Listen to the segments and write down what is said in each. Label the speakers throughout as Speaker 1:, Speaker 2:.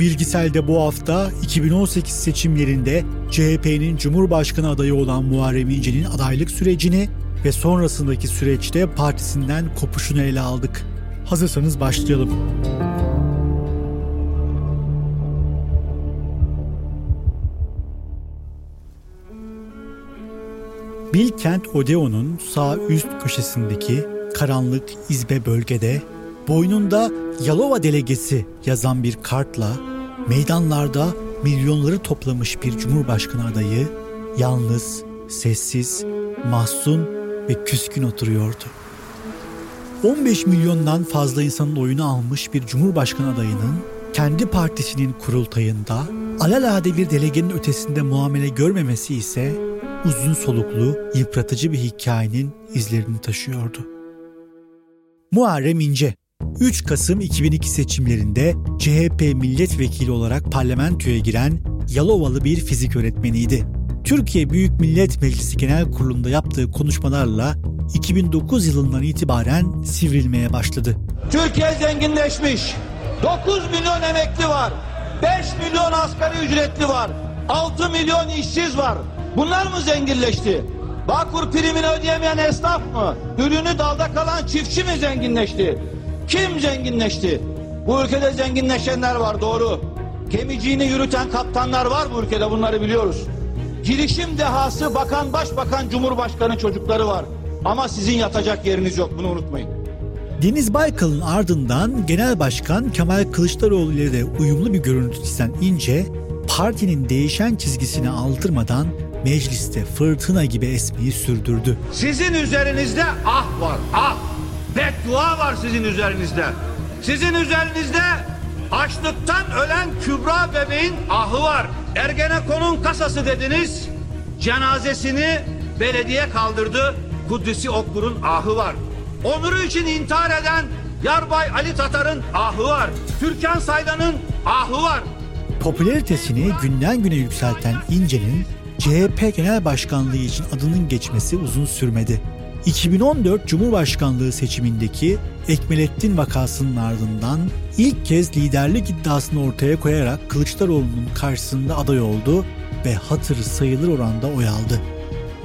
Speaker 1: Bilgisel'de bu hafta 2018 seçimlerinde CHP'nin Cumhurbaşkanı adayı olan Muharrem İnce'nin adaylık sürecini ve sonrasındaki süreçte partisinden kopuşunu ele aldık. Hazırsanız başlayalım. Bilkent Odeon'un sağ üst köşesindeki karanlık izbe bölgede boynunda Yalova delegesi yazan bir kartla meydanlarda milyonları toplamış bir cumhurbaşkanı adayı yalnız, sessiz, mahzun ve küskün oturuyordu. 15 milyondan fazla insanın oyunu almış bir cumhurbaşkanı adayının kendi partisinin kurultayında alalade bir delegenin ötesinde muamele görmemesi ise uzun soluklu, yıpratıcı bir hikayenin izlerini taşıyordu. Muharrem İnce 3 Kasım 2002 seçimlerinde CHP milletvekili olarak parlamentoya giren Yalovalı bir fizik öğretmeniydi. Türkiye Büyük Millet Meclisi Genel Kurulu'nda yaptığı konuşmalarla 2009 yılından itibaren sivrilmeye başladı.
Speaker 2: Türkiye zenginleşmiş. 9 milyon emekli var. 5 milyon asgari ücretli var. 6 milyon işsiz var. Bunlar mı zenginleşti? Bağkur primini ödeyemeyen esnaf mı? Ürünü dalda kalan çiftçi mi zenginleşti? Kim zenginleşti? Bu ülkede zenginleşenler var doğru. Gemiciğini yürüten kaptanlar var bu ülkede bunları biliyoruz. Girişim dehası bakan başbakan cumhurbaşkanı çocukları var. Ama sizin yatacak yeriniz yok bunu unutmayın.
Speaker 1: Deniz Baykal'ın ardından Genel Başkan Kemal Kılıçdaroğlu ile de uyumlu bir görüntü çizen İnce, partinin değişen çizgisini aldırmadan mecliste fırtına gibi esmeyi sürdürdü.
Speaker 2: Sizin üzerinizde ah var ah. Beddua var sizin üzerinizde. Sizin üzerinizde açlıktan ölen Kübra bebeğin ahı var. Ergenekon'un kasası dediniz. Cenazesini belediye kaldırdı. Kudüs'ü Okkur'un ahı var. Onuru için intihar eden Yarbay Ali Tatar'ın ahı var. Türkan Saylan'ın ahı var.
Speaker 1: Popülaritesini günden güne yükselten İnce'nin CHP Genel Başkanlığı için adının geçmesi uzun sürmedi. 2014 Cumhurbaşkanlığı seçimindeki Ekmelettin vakasının ardından ilk kez liderlik iddiasını ortaya koyarak Kılıçdaroğlu'nun karşısında aday oldu ve hatırı sayılır oranda oy aldı.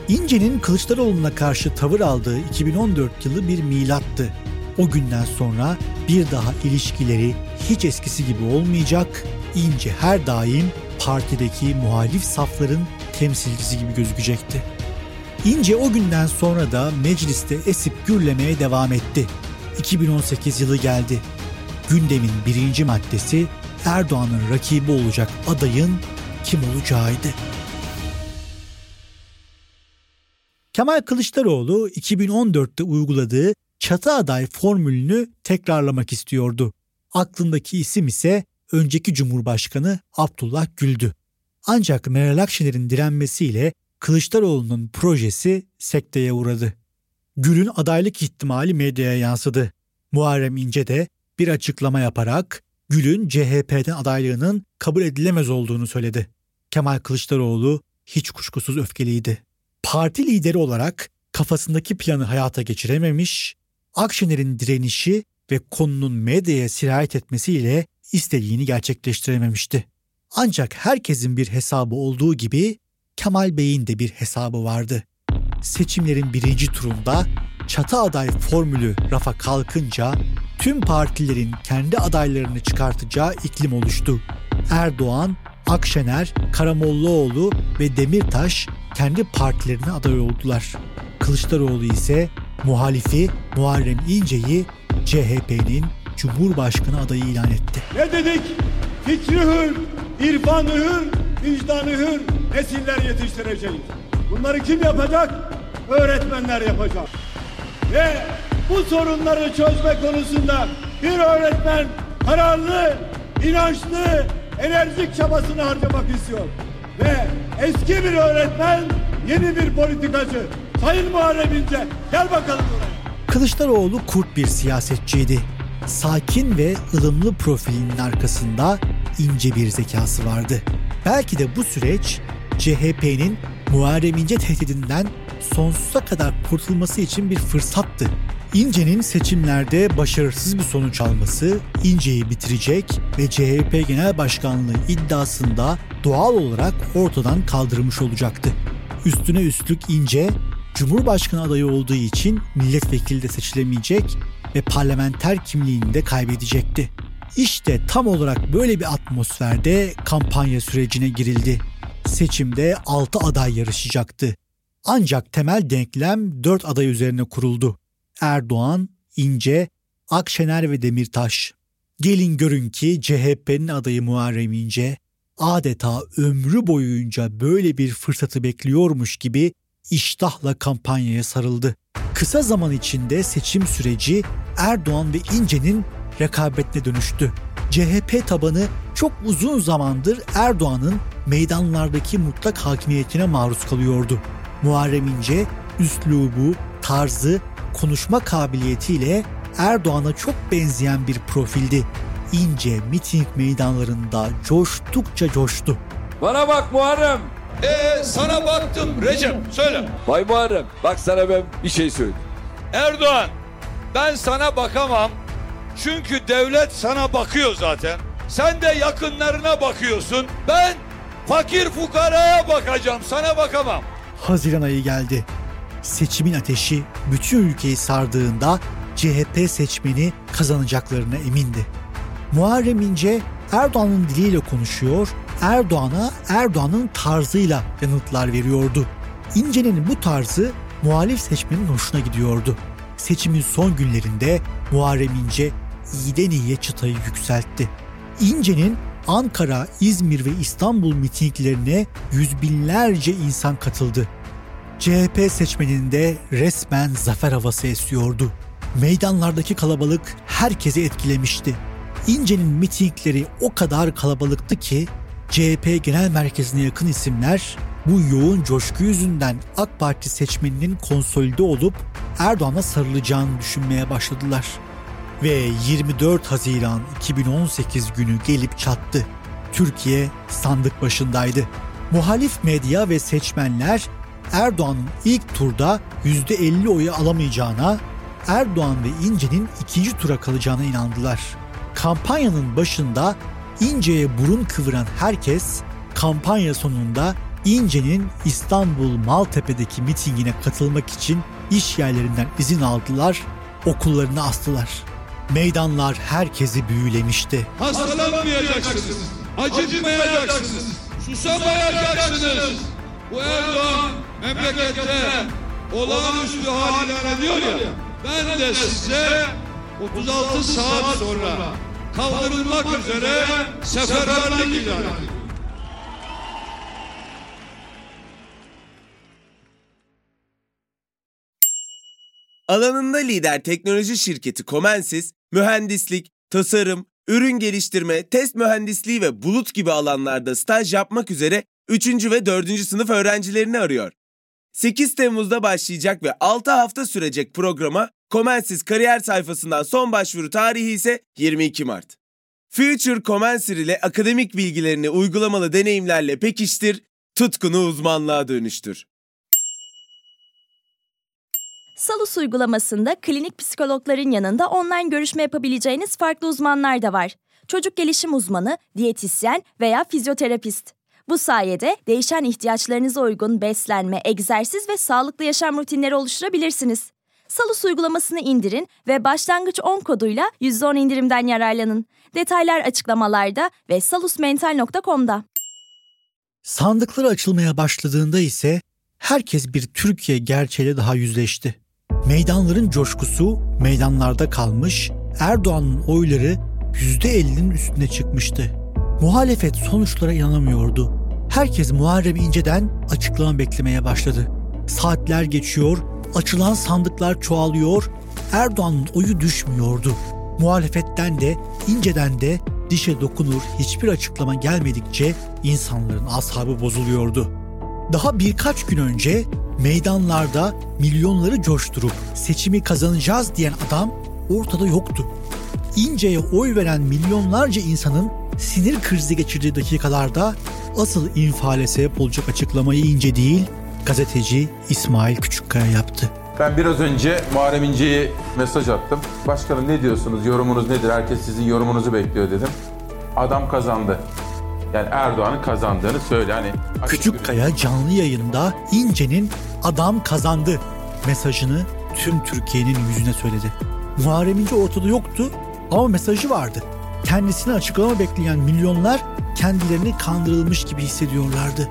Speaker 1: İnce'nin Kılıçdaroğlu'na karşı tavır aldığı 2014 yılı bir milattı. O günden sonra bir daha ilişkileri hiç eskisi gibi olmayacak, İnce her daim partideki muhalif safların temsilcisi gibi gözükecekti. İnce o günden sonra da mecliste esip gürlemeye devam etti. 2018 yılı geldi. Gündemin birinci maddesi Erdoğan'ın rakibi olacak adayın kim olacağıydı. Kemal Kılıçdaroğlu 2014'te uyguladığı çatı aday formülünü tekrarlamak istiyordu. Aklındaki isim ise önceki Cumhurbaşkanı Abdullah Gül'dü. Ancak Meral Akşener'in direnmesiyle Kılıçdaroğlu'nun projesi sekteye uğradı. Gül'ün adaylık ihtimali medyaya yansıdı. Muharrem İnce de bir açıklama yaparak Gül'ün CHP'den adaylığının kabul edilemez olduğunu söyledi. Kemal Kılıçdaroğlu hiç kuşkusuz öfkeliydi. Parti lideri olarak kafasındaki planı hayata geçirememiş, Akşener'in direnişi ve konunun medyaya sirayet etmesiyle istediğini gerçekleştirememişti. Ancak herkesin bir hesabı olduğu gibi Kemal Bey'in de bir hesabı vardı. Seçimlerin birinci turunda çatı aday formülü rafa kalkınca tüm partilerin kendi adaylarını çıkartacağı iklim oluştu. Erdoğan, Akşener, Karamollaoğlu ve Demirtaş kendi partilerine aday oldular. Kılıçdaroğlu ise muhalifi Muharrem İnce'yi CHP'nin Cumhurbaşkanı adayı ilan etti.
Speaker 3: Ne dedik? Fikri hür, irfanı hür, vicdanı hür nesiller yetiştireceğiz. Bunları kim yapacak? Öğretmenler yapacak. Ve bu sorunları çözme konusunda bir öğretmen kararlı, inançlı, enerjik çabasını harcamak istiyor. Ve eski bir öğretmen, yeni bir politikacı. Sayın Muharrem İnce, gel bakalım buraya.
Speaker 1: Kılıçdaroğlu kurt bir siyasetçiydi. Sakin ve ılımlı profilinin arkasında ince bir zekası vardı. Belki de bu süreç CHP'nin Muharrem İnce tehdidinden sonsuza kadar kurtulması için bir fırsattı. İnce'nin seçimlerde başarısız bir sonuç alması İnce'yi bitirecek ve CHP Genel Başkanlığı iddiasında doğal olarak ortadan kaldırmış olacaktı. Üstüne üstlük İnce, Cumhurbaşkanı adayı olduğu için milletvekili de seçilemeyecek ve parlamenter kimliğini de kaybedecekti. İşte tam olarak böyle bir atmosferde kampanya sürecine girildi. Seçimde 6 aday yarışacaktı. Ancak temel denklem 4 aday üzerine kuruldu. Erdoğan, İnce, Akşener ve Demirtaş. Gelin görün ki CHP'nin adayı Muharrem İnce adeta ömrü boyunca böyle bir fırsatı bekliyormuş gibi iştahla kampanyaya sarıldı. Kısa zaman içinde seçim süreci Erdoğan ve İnce'nin rekabetine dönüştü. CHP tabanı çok uzun zamandır Erdoğan'ın meydanlardaki mutlak hakimiyetine maruz kalıyordu. Muharrem İnce üslubu, tarzı, konuşma kabiliyetiyle Erdoğan'a çok benzeyen bir profildi. İnce miting meydanlarında coştukça coştu.
Speaker 4: Bana bak Muharrem.
Speaker 5: Ee sana baktım Recep söyle.
Speaker 4: Vay Muharrem bak sana ben bir şey söyleyeyim.
Speaker 5: Erdoğan ben sana bakamam. Çünkü devlet sana bakıyor zaten. Sen de yakınlarına bakıyorsun. Ben fakir fukaraya bakacağım sana bakamam.
Speaker 1: Haziran ayı geldi. Seçimin ateşi bütün ülkeyi sardığında CHP seçmeni kazanacaklarına emindi. Muharrem İnce Erdoğan'ın diliyle konuşuyor, Erdoğan'a Erdoğan'ın tarzıyla yanıtlar veriyordu. İnce'nin bu tarzı muhalif seçmenin hoşuna gidiyordu. Seçimin son günlerinde Muharrem İnce iyiden iyiye çıtayı yükseltti. İnce'nin Ankara, İzmir ve İstanbul mitinglerine yüz binlerce insan katıldı. CHP seçmeninde resmen zafer havası esiyordu. Meydanlardaki kalabalık herkesi etkilemişti. İnce'nin mitingleri o kadar kalabalıktı ki CHP Genel Merkezi'ne yakın isimler bu yoğun coşku yüzünden AK Parti seçmeninin konsolide olup Erdoğan'a sarılacağını düşünmeye başladılar. Ve 24 Haziran 2018 günü gelip çattı. Türkiye sandık başındaydı. Muhalif medya ve seçmenler Erdoğan'ın ilk turda %50 oyu alamayacağına, Erdoğan ve İnce'nin ikinci tura kalacağına inandılar. Kampanyanın başında İnce'ye burun kıvıran herkes kampanya sonunda İnce'nin İstanbul Maltepe'deki mitingine katılmak için iş yerlerinden izin aldılar, okullarını astılar. Meydanlar herkesi büyülemişti.
Speaker 5: Hastalanmayacaksınız. Acıtmayacaksınız. Susamayacaksınız. Bu Erdoğan memlekette olağanüstü hal ilan ediyor ya. Ben de size 36 saat sonra kaldırılmak üzere seferberlik ilan ediyorum.
Speaker 6: Alanında lider teknoloji şirketi Comensis, mühendislik, tasarım, ürün geliştirme, test mühendisliği ve bulut gibi alanlarda staj yapmak üzere 3. ve 4. sınıf öğrencilerini arıyor. 8 Temmuz'da başlayacak ve 6 hafta sürecek programa Comensis kariyer sayfasından son başvuru tarihi ise 22 Mart. Future Comensir ile akademik bilgilerini uygulamalı deneyimlerle pekiştir, tutkunu uzmanlığa dönüştür.
Speaker 7: Salus uygulamasında klinik psikologların yanında online görüşme yapabileceğiniz farklı uzmanlar da var. Çocuk gelişim uzmanı, diyetisyen veya fizyoterapist. Bu sayede değişen ihtiyaçlarınıza uygun beslenme, egzersiz ve sağlıklı yaşam rutinleri oluşturabilirsiniz. Salus uygulamasını indirin ve başlangıç 10 koduyla %10 indirimden yararlanın. Detaylar açıklamalarda ve salusmental.com'da.
Speaker 1: Sandıklar açılmaya başladığında ise herkes bir Türkiye gerçeğiyle daha yüzleşti. Meydanların coşkusu meydanlarda kalmış, Erdoğan'ın oyları %50'nin üstüne çıkmıştı. Muhalefet sonuçlara inanamıyordu. Herkes Muharrem İnce'den açıklama beklemeye başladı. Saatler geçiyor, açılan sandıklar çoğalıyor, Erdoğan'ın oyu düşmüyordu. Muhalefetten de, İnce'den de dişe dokunur hiçbir açıklama gelmedikçe insanların ashabı bozuluyordu. Daha birkaç gün önce meydanlarda milyonları coşturup seçimi kazanacağız diyen adam ortada yoktu. İnce'ye oy veren milyonlarca insanın sinir krizi geçirdiği dakikalarda asıl infiale sebep olacak açıklamayı İnce değil, gazeteci İsmail Küçükkaya yaptı.
Speaker 8: Ben biraz önce Muharrem İnce'ye mesaj attım. Başkanım ne diyorsunuz, yorumunuz nedir? Herkes sizin yorumunuzu bekliyor dedim. Adam kazandı. Yani Erdoğan'ın kazandığını söyle. Hani
Speaker 1: Küçükkaya canlı yayında İnce'nin adam kazandı mesajını tüm Türkiye'nin yüzüne söyledi. Muharrem İnce ortada yoktu ama mesajı vardı. Kendisine açıklama bekleyen milyonlar kendilerini kandırılmış gibi hissediyorlardı.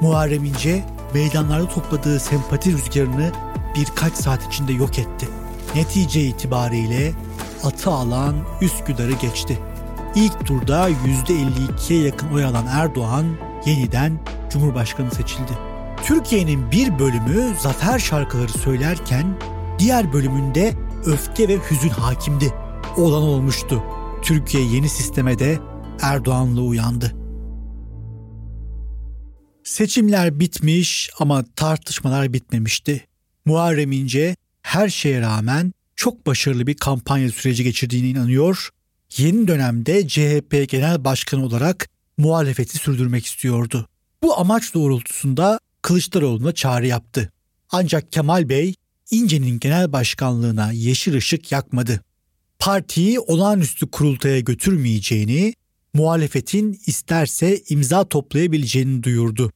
Speaker 1: Muharrem İnce meydanlarda topladığı sempati rüzgarını birkaç saat içinde yok etti. Netice itibariyle atı alan Üsküdar'ı geçti. İlk turda %52'ye yakın oy alan Erdoğan yeniden Cumhurbaşkanı seçildi. Türkiye'nin bir bölümü zafer şarkıları söylerken diğer bölümünde öfke ve hüzün hakimdi. Olan olmuştu. Türkiye yeni sisteme de Erdoğan'la uyandı. Seçimler bitmiş ama tartışmalar bitmemişti. Muharrem İnce her şeye rağmen çok başarılı bir kampanya süreci geçirdiğine inanıyor. Yeni dönemde CHP Genel Başkanı olarak muhalefeti sürdürmek istiyordu. Bu amaç doğrultusunda Kılıçdaroğlu'na çağrı yaptı. Ancak Kemal Bey İnce'nin genel başkanlığına yeşil ışık yakmadı. Partiyi olağanüstü kurultaya götürmeyeceğini, muhalefetin isterse imza toplayabileceğini duyurdu.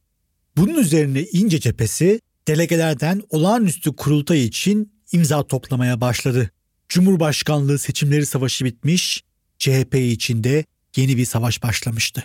Speaker 1: Bunun üzerine İnce cephesi delegelerden olağanüstü kurultay için imza toplamaya başladı. Cumhurbaşkanlığı seçimleri savaşı bitmiş, CHP içinde yeni bir savaş başlamıştı.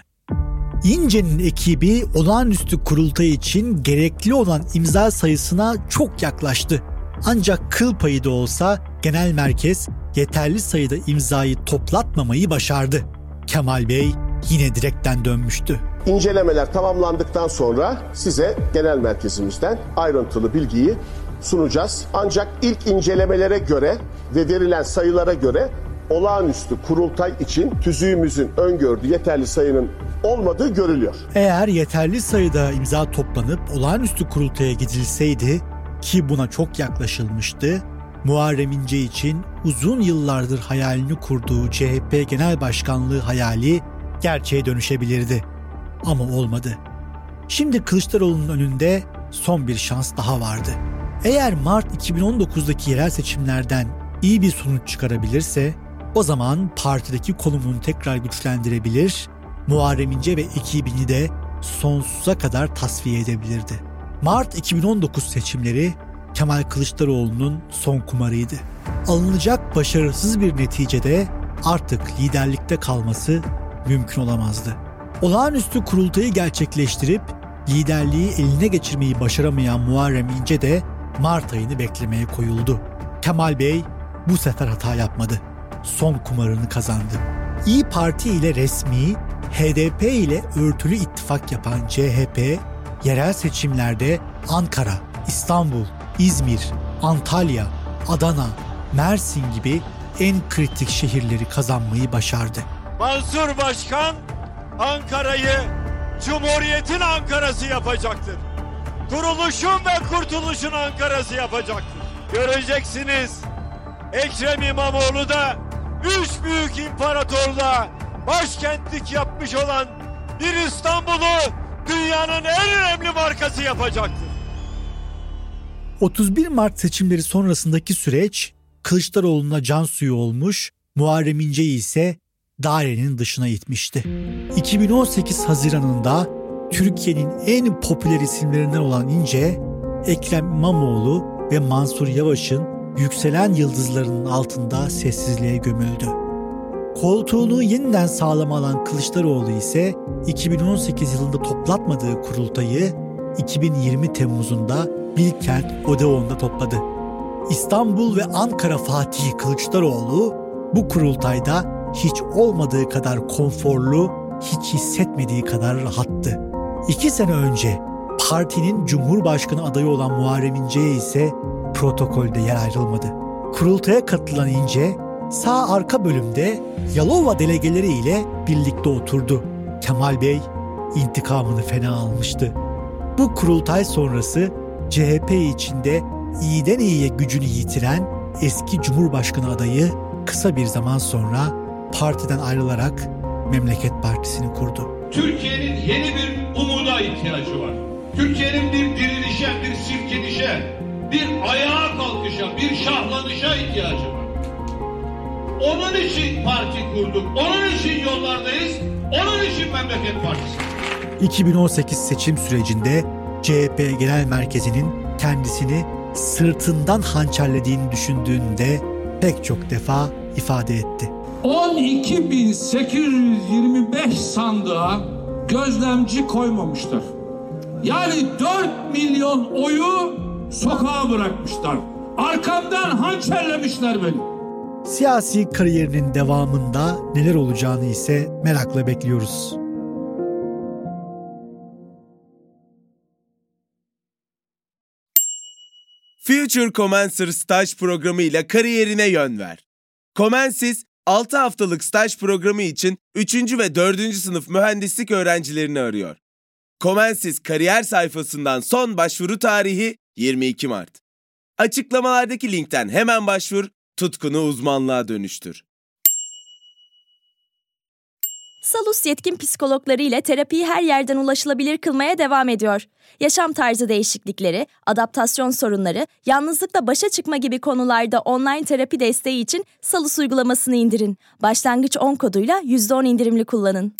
Speaker 1: İnce'nin ekibi olağanüstü kurultay için gerekli olan imza sayısına çok yaklaştı. Ancak kıl payı da olsa genel merkez yeterli sayıda imzayı toplatmamayı başardı. Kemal Bey yine direkten dönmüştü.
Speaker 9: İncelemeler tamamlandıktan sonra size genel merkezimizden ayrıntılı bilgiyi sunacağız. Ancak ilk incelemelere göre ve verilen sayılara göre olağanüstü kurultay için tüzüğümüzün öngördüğü yeterli sayının olmadığı görülüyor.
Speaker 1: Eğer yeterli sayıda imza toplanıp olağanüstü kurultaya gidilseydi ki buna çok yaklaşılmıştı, Muharrem İnce için uzun yıllardır hayalini kurduğu CHP Genel Başkanlığı hayali gerçeğe dönüşebilirdi. Ama olmadı. Şimdi Kılıçdaroğlu'nun önünde son bir şans daha vardı. Eğer Mart 2019'daki yerel seçimlerden iyi bir sonuç çıkarabilirse o zaman partideki konumunu tekrar güçlendirebilir, Muharrem İnce ve ekibini de sonsuza kadar tasfiye edebilirdi. Mart 2019 seçimleri Kemal Kılıçdaroğlu'nun son kumarıydı. Alınacak başarısız bir neticede artık liderlikte kalması mümkün olamazdı. Olağanüstü kurultayı gerçekleştirip liderliği eline geçirmeyi başaramayan Muharrem İnce de Mart ayını beklemeye koyuldu. Kemal Bey bu sefer hata yapmadı. Son kumarını kazandı. İyi Parti ile resmi, HDP ile örtülü ittifak yapan CHP, yerel seçimlerde Ankara, İstanbul, İzmir, Antalya, Adana, Mersin gibi en kritik şehirleri kazanmayı başardı.
Speaker 10: Mansur Başkan Ankara'yı Cumhuriyet'in Ankara'sı yapacaktır. Kuruluşun ve kurtuluşun Ankara'sı yapacaktır. Göreceksiniz Ekrem İmamoğlu da üç büyük imparatorluğa başkentlik yapmış olan bir İstanbul'u dünyanın en önemli markası yapacaktır.
Speaker 1: 31 Mart seçimleri sonrasındaki süreç Kılıçdaroğlu'na can suyu olmuş, Muharrem İnce'yi ise dairenin dışına itmişti. 2018 Haziran'ında Türkiye'nin en popüler isimlerinden olan İnce, Ekrem İmamoğlu ve Mansur Yavaş'ın yükselen yıldızlarının altında sessizliğe gömüldü. Koltuğunu yeniden sağlama alan Kılıçdaroğlu ise 2018 yılında toplatmadığı kurultayı 2020 Temmuz'unda Bilkent Odeon'da topladı. İstanbul ve Ankara Fatihi Kılıçdaroğlu Bu kurultayda hiç olmadığı kadar konforlu, hiç hissetmediği kadar rahattı. İki sene önce partinin Cumhurbaşkanı adayı olan Muharrem İnce'ye ise protokolde yer ayrılmadı. Kurultaya katılan İnce, sağ arka bölümde Yalova delegeleri ile birlikte oturdu. Kemal Bey intikamını fena almıştı. Bu kurultay sonrası CHP içinde iyiden iyiye gücünü yitiren eski Cumhurbaşkanı adayı kısa bir zaman sonra partiden ayrılarak Memleket Partisi'ni kurdu.
Speaker 11: Türkiye'nin yeni bir umuda ihtiyacı var. Türkiye'nin bir dirilişe, bir silkinişe, bir ayağa kalkışa, bir şahlanışa ihtiyacı var. Onun için parti kurduk, onun için yollardayız, onun için Memleket Partisi.
Speaker 1: 2018 seçim sürecinde CHP Genel Merkezi'nin kendisini sırtından hançerlediğini düşündüğünde pek çok defa ifade etti.
Speaker 12: 12.825 sandığa gözlemci koymamışlar. Yani 4 milyon oyu sokağa bırakmışlar. Arkamdan hançerlemişler beni.
Speaker 1: Siyasi kariyerinin devamında neler olacağını ise merakla bekliyoruz.
Speaker 6: Future Commencer staj programı ile kariyerine yön ver. Comensis 6 haftalık staj programı için 3. ve 4. sınıf mühendislik öğrencilerini arıyor. Comensis kariyer sayfasından son başvuru tarihi 22 Mart. Açıklamalardaki linkten hemen başvur, tutkunu uzmanlığa dönüştür.
Speaker 7: Salus yetkin psikologları ile terapiyi her yerden ulaşılabilir kılmaya devam ediyor. Yaşam tarzı değişiklikleri, adaptasyon sorunları, yalnızlıkla başa çıkma gibi konularda online terapi desteği için Salus uygulamasını indirin. Başlangıç 10 koduyla %10 indirimli kullanın.